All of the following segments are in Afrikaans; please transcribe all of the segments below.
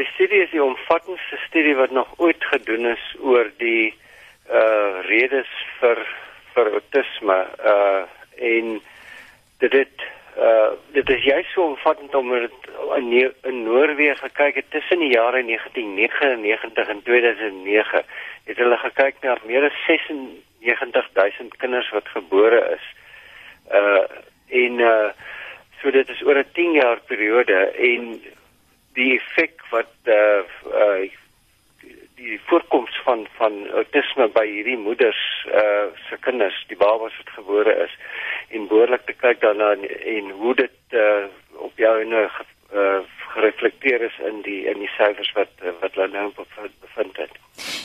Die studie is die omvattendste studie wat nog ooit gedoen is oor die uh redes vir vir autisme uh en dit het uh dit is juist so omvattend om dit in, in Noorwe gekyk het tussen die jare 1999 en 2009 het hulle gekyk na meer as 96000 kinders wat gebore is. Uh en uh so dit is oor 'n 10 jaar periode en die effek wat uh uh die voorkoms van van autisme by hierdie moeders uh se kinders, die babas wat gebore is en behoorlik te kyk daarna en, en hoe dit uh op jou en uh, gereflekteer is in die in die syfers wat wat hulle nou bevind het.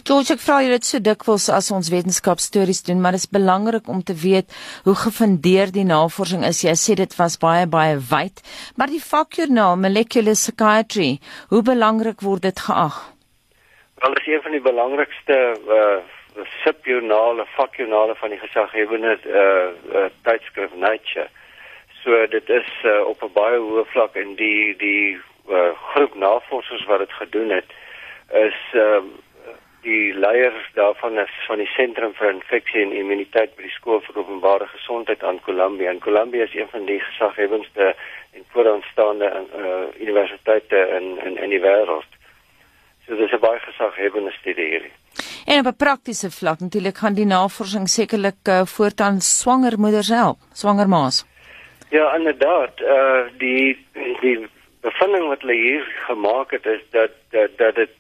George, ek vra jy dit so dikwels as ons wetenskapstories doen, maar dit is belangrik om te weet hoe gefundeer die navorsing is. Jy sê dit was baie baie wyd, maar die vakjoernaal Molecular Psychiatry, hoe belangrik word dit geag? Wel, dit is een van die belangrikste uh subjoernale, vakjoernale van die gesaghebende uh, uh tydskrif Nature. So dit is uh, op 'n baie hoë vlak en die die uh, groep navorsers wat dit gedoen het is uh die leiers daarvan is van die sentrum vir infeksie en immuniteit by die skool vir openbare gesondheid aan Columbia. En Columbia is een van die gesaghebendste en vooraanstaande uh, universiteite in in in die wêreld. So dis 'n baie gesaghebende studie hierdie. En op 'n praktiese vlak natuurlik gaan die navorsing sekerlik uh, voortaan swanger moeders help, swanger ma's. Ja, inderdaad, uh die die bevinding wat hulle hier gemaak het is dat dat dat dit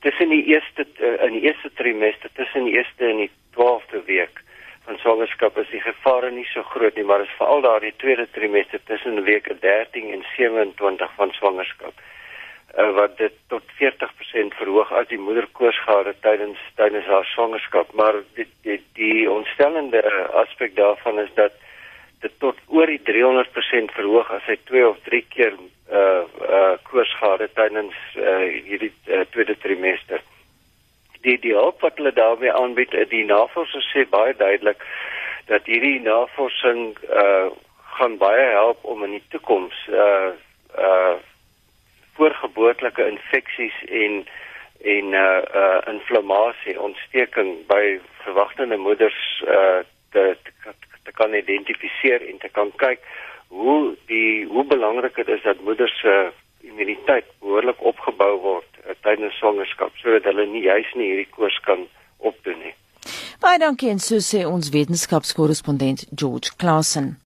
tussen die eerste uh, in die eerste trimester, tussen die eerste en die 12de week van swangerskap is die gevare nie so groot nie, maar is veral daardie tweede trimester tussen weke 13 en 27 van swangerskap uh, wat dit tot 40% verhoog as die moeder koors gehad het tydens tydens haar swangerskap. Maar die die, die ontstellende aspek daarvan is dat dit tot oor die 300% verhoog as hy 2 of 3 keer gehad het tydens uh hierdie uh, tweede trimester. Die die hulp wat hulle daarmee aanbied die navorsers sê baie duidelik dat hierdie navorsing uh gaan baie help om in die toekoms uh uh voorgeboortelike infeksies en en uh uh inflammasie, ontsteking by verwagtende moeders uh te, te te kan identifiseer en te kan kyk hoe die hoe belangrik dit is dat moeders se uh, immuniteit behoorlik opgebou word uh, tydens swangerskap sodat hulle nie juis nie hierdie koors kan opdoen nie. Baie dankie en so sê ons wetenskapskorrespondent George Clausen.